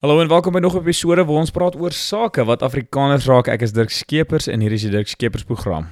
Hallo en welkom by nog 'n episode waar ons praat oor sake wat Afrikaners raak. Ek is Dirk Skeepers en hier is die Dirk Skeepers program.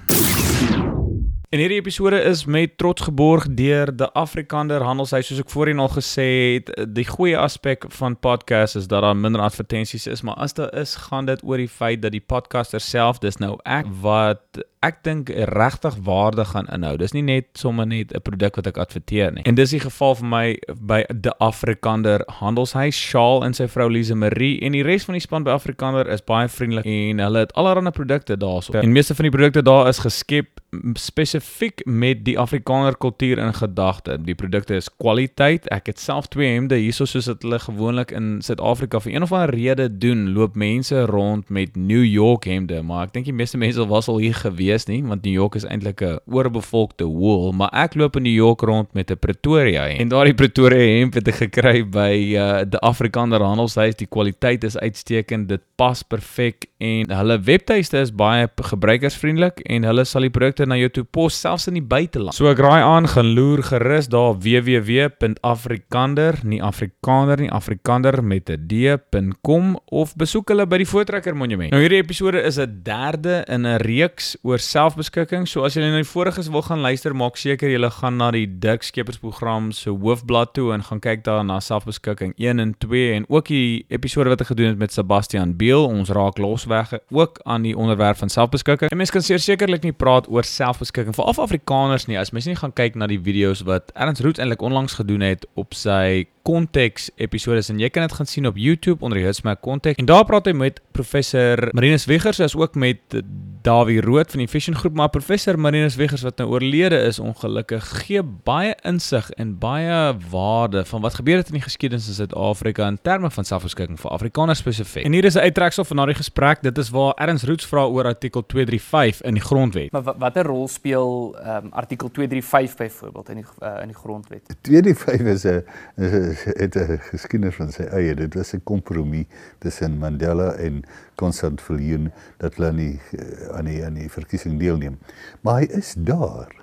En hierdie episode is met trots geborg deur die Afrikaner Handelshuis soos ek voorheen al gesê het. Die goeie aspek van podcast is dat daar minder advertensies is, maar as daar is, gaan dit oor die feit dat die podcaster self, dis nou ek wat ek dink regtig waarde gaan inhou. Dis nie net sommer net 'n produk wat ek adverteer nie. En dis die geval vir my by die Afrikaner Handelshuis, Shaal en sy vrou Lise Marie en die res van die span by Afrikaner is baie vriendelik en hulle het allerlei produkte daarso. En meeste van die produkte daar is geskep spesifiek met die Afrikaner kultuur in gedagte. Die produkte is kwaliteit. Ek het self twee hemde hierso soos dit hulle gewoonlik in Suid-Afrika vir een of ander rede doen. Loop mense rond met New York hemde, maar ek dink die meeste mense was al hier gewees wees nie want New York is eintlik 'n oorbevolkte wool maar ek loop in New York rond met 'n Pretoria hemp. En daardie Pretoria hemp het ek gekry by uh, die Afrikaner Handelshuis. Die kwaliteit is uitstekend dit pas perfek en hulle webtuiste is baie gebruikersvriendelik en hulle sal die produkte na jou toe pos selfs in die buiteland. So ek raai aan gaan loer gerus daar www.afrikander nie afrikaner nie afrikander met 'n d.com of besoek hulle by die Voortrekker Monument. Nou hierdie episode is 'n derde in 'n reeks oor oor selfbeskikking. So as julle na die vorige's wil gaan luister, maak seker julle gaan na die Dirk Skeepers program se hoofblad toe en gaan kyk daar na selfbeskikking 1 en 2 en ook die episode wat ek gedoen het met Sebastian Beel. Ons raak losweg ook aan die onderwerp van selfbeskikking. En mense kan sekerlik nie praat oor selfbeskikking vir af Afrikaners nie as mense nie gaan kyk na die video's wat Ernst Root eintlik onlangs gedoen het op sy konteks episode en jy kan dit gaan sien op YouTube onder die Hitsmack konteks. En daar praat hy met professor Marinus Wiggers as ook met Dawie Rood van die Vision Groep, maar professor Marinus Wiggers wat nou oorlede is ongelukkig gee baie insig en baie waarde van wat gebeur het in die geskiedenis in Suid-Afrika in terme van selfbeskikking vir Afrikaners spesifiek. En hier is 'n uittreksel van daardie gesprek. Dit is waar Ernst Roots vra oor artikel 235 in die grondwet. Maar watter rol speel um, artikel 235 byvoorbeeld in die uh, in die grondwet? 235 is 'n het 'n geskiedenis van sy eie. Dit was 'n kompromie tussen Mandela en Constant Viljoen dat hulle nie eh, aan die aan die verkiesing deelneem. Maar hy is daar.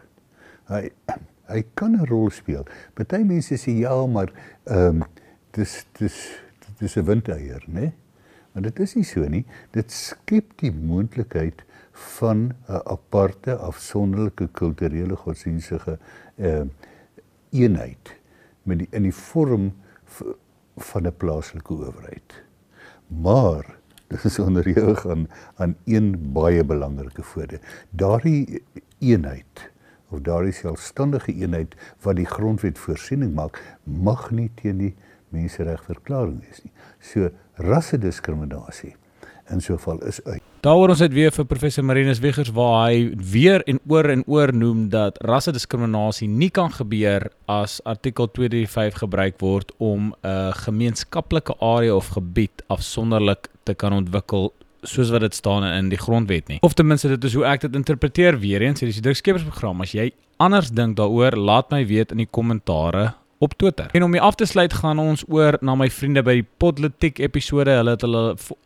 Hy hy kan 'n rol speel. Party mense sê ja, maar ehm um, dis dis dis 'n windeier, né? Maar dit is nie so nie. Dit skep die moontlikheid van 'n aparte afsonderlike kulturele godsdienstige ehm uh, eenheid met die in die vorm van 'n plaaslike owerheid. Maar dit is onderhewig aan aan een baie belangrike voordeel. Daardie eenheid of daardie selfstandige eenheid wat die grondwet voorsiening maak, mag nie teen die menseregverklaring wees nie. So rassediskriminasie in so 'n geval is uit. Daaroor ons het weer vir professor Marinus Wiggers waar hy weer en oor en oor noem dat rassediskriminasie nie kan gebeur as artikel 235 gebruik word om 'n gemeenskaplike area of gebied afsonderlik te kan ontwikkel soos wat dit staan in die grondwet nie. Of ten minste dit is hoe ek dit interpreteer weer eens, hierdie drukskepersprogram. As jy anders dink daaroor, laat my weet in die kommentare op Twitter. En om mee af te sluit gaan ons oor na my vriende by die Podletiek episode. Hulle het hulle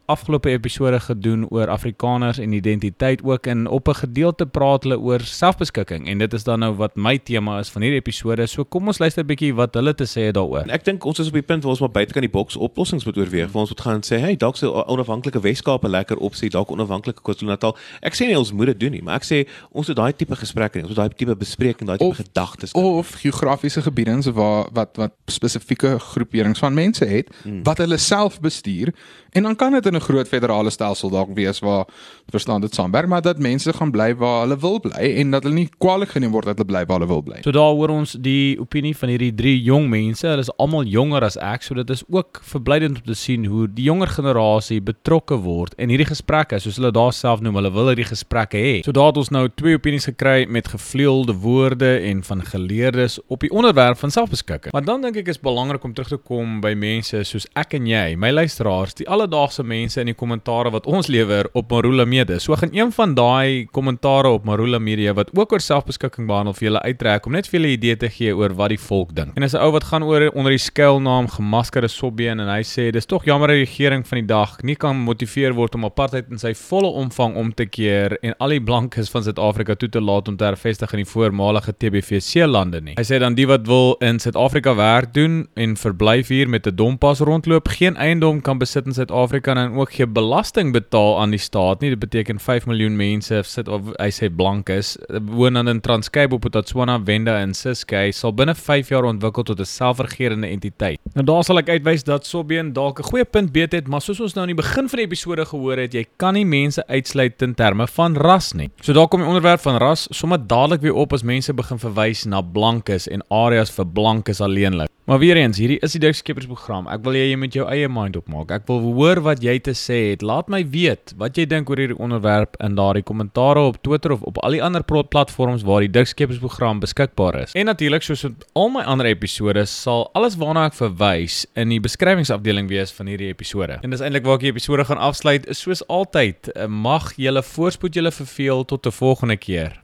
afgelope episode gedoen oor Afrikaners en identiteit ook en op 'n gedeelte praat hulle oor selfbeskikking en dit is dan nou wat my tema is van hierdie episode. So kom ons luister 'n bietjie wat hulle te sê het daaroor. Ek dink ons is op die punt waar ons maar buite kan die boks oplossings moet oorweeg. Waar ons moet gaan sê, "Hey, dalk se onafhanklike Weskaap 'n lekker opsie, dalk onafhanklike KwaZulu-Natal." Ek sê nie ons moet dit doen nie, maar ek sê ons moet daai tipe gesprekke hê. Ons moet daai tipe bespreking, daai tipe gedagtes of geografiese gebiede waar wat wat spesifieke groeperings van mense het hmm. wat hulle self bestuur en dan kan dit in 'n groot federale stelsel dalk wees waar verstaan dit saamwerk maar dat mense gaan bly waar hulle wil bly en dat hulle nie kwaliek geneem word dat hulle bly waar hulle wil bly. So daar hoor ons die opinie van hierdie drie jong mense. Hulle is almal jonger as ek, so dit is ook verblydend om te sien hoe die jonger generasie betrokke word in hierdie gesprekke, soos hulle daar self noem, hulle wil hierdie gesprekke hê. So daar het ons nou twee opinies gekry met gevleelde woorde en van geleerdes op die onderwerp van selfbeskikking. Maar dan dink ek is belangrik om terug te kom by mense soos ek en jy, my luisteraars, die alledaagse mense in die kommentare wat ons lewer op Marula Media. So gaan een van daai kommentare op Marula Media wat ook oor selfbeskikking behandel vir julle uittrek om net vir julle idee te gee oor wat die volk dink. En is 'n ou wat gaan oor onder die skuilnaam gemaskerde sobbeen en hy sê dis tog jammer die regering van die dag nie kan motiveer word om apartheid in sy volle omvang om te keer en al die blankes van Suid-Afrika toe te laat om te hervestig in die voormalige TBVC lande nie. Hy sê dan die wat wil in Suid Suid-Afrika werk doen en verblyf hier met 'n dompas rondloop, geen eiendom kan besit in Suid-Afrika en ook geen belasting betaal aan die staat nie. Dit beteken 5 miljoen mense sit of hy sê blank is, woon dan in Transkei, Botswana, Venda en Ciskei sal binne 5 jaar ontwikkel tot 'n selfregerende entiteit. Nou daar sal ek uitwys dat Sobbeen dalk 'n goeie punt beet het, maar soos ons nou in die begin van die episode gehoor het, jy kan nie mense uitsluit in terme van ras nie. So daar kom die onderwerp van ras sommer dadelik weer op as mense begin verwys na blankes en areas vir blankes alleenlik. Maar weer eens, hierdie is die Dirk Skeepers program. Ek wil hê jy moet jou eie mind opmaak. Ek wil hoor wat jy te sê het. Laat my weet wat jy dink oor hierdie onderwerp in daardie kommentare op Twitter of op al die ander platforms waar die Dirk Skeepers program beskikbaar is. En natuurlik soos met al my ander episode sal alles waarna ek verwys in die beskrywingsafdeling wees van hierdie episode. En dis eintlik waar ek die episode gaan afsluit. Soos altyd, mag julle voorspoed julle verveel tot 'n volgende keer.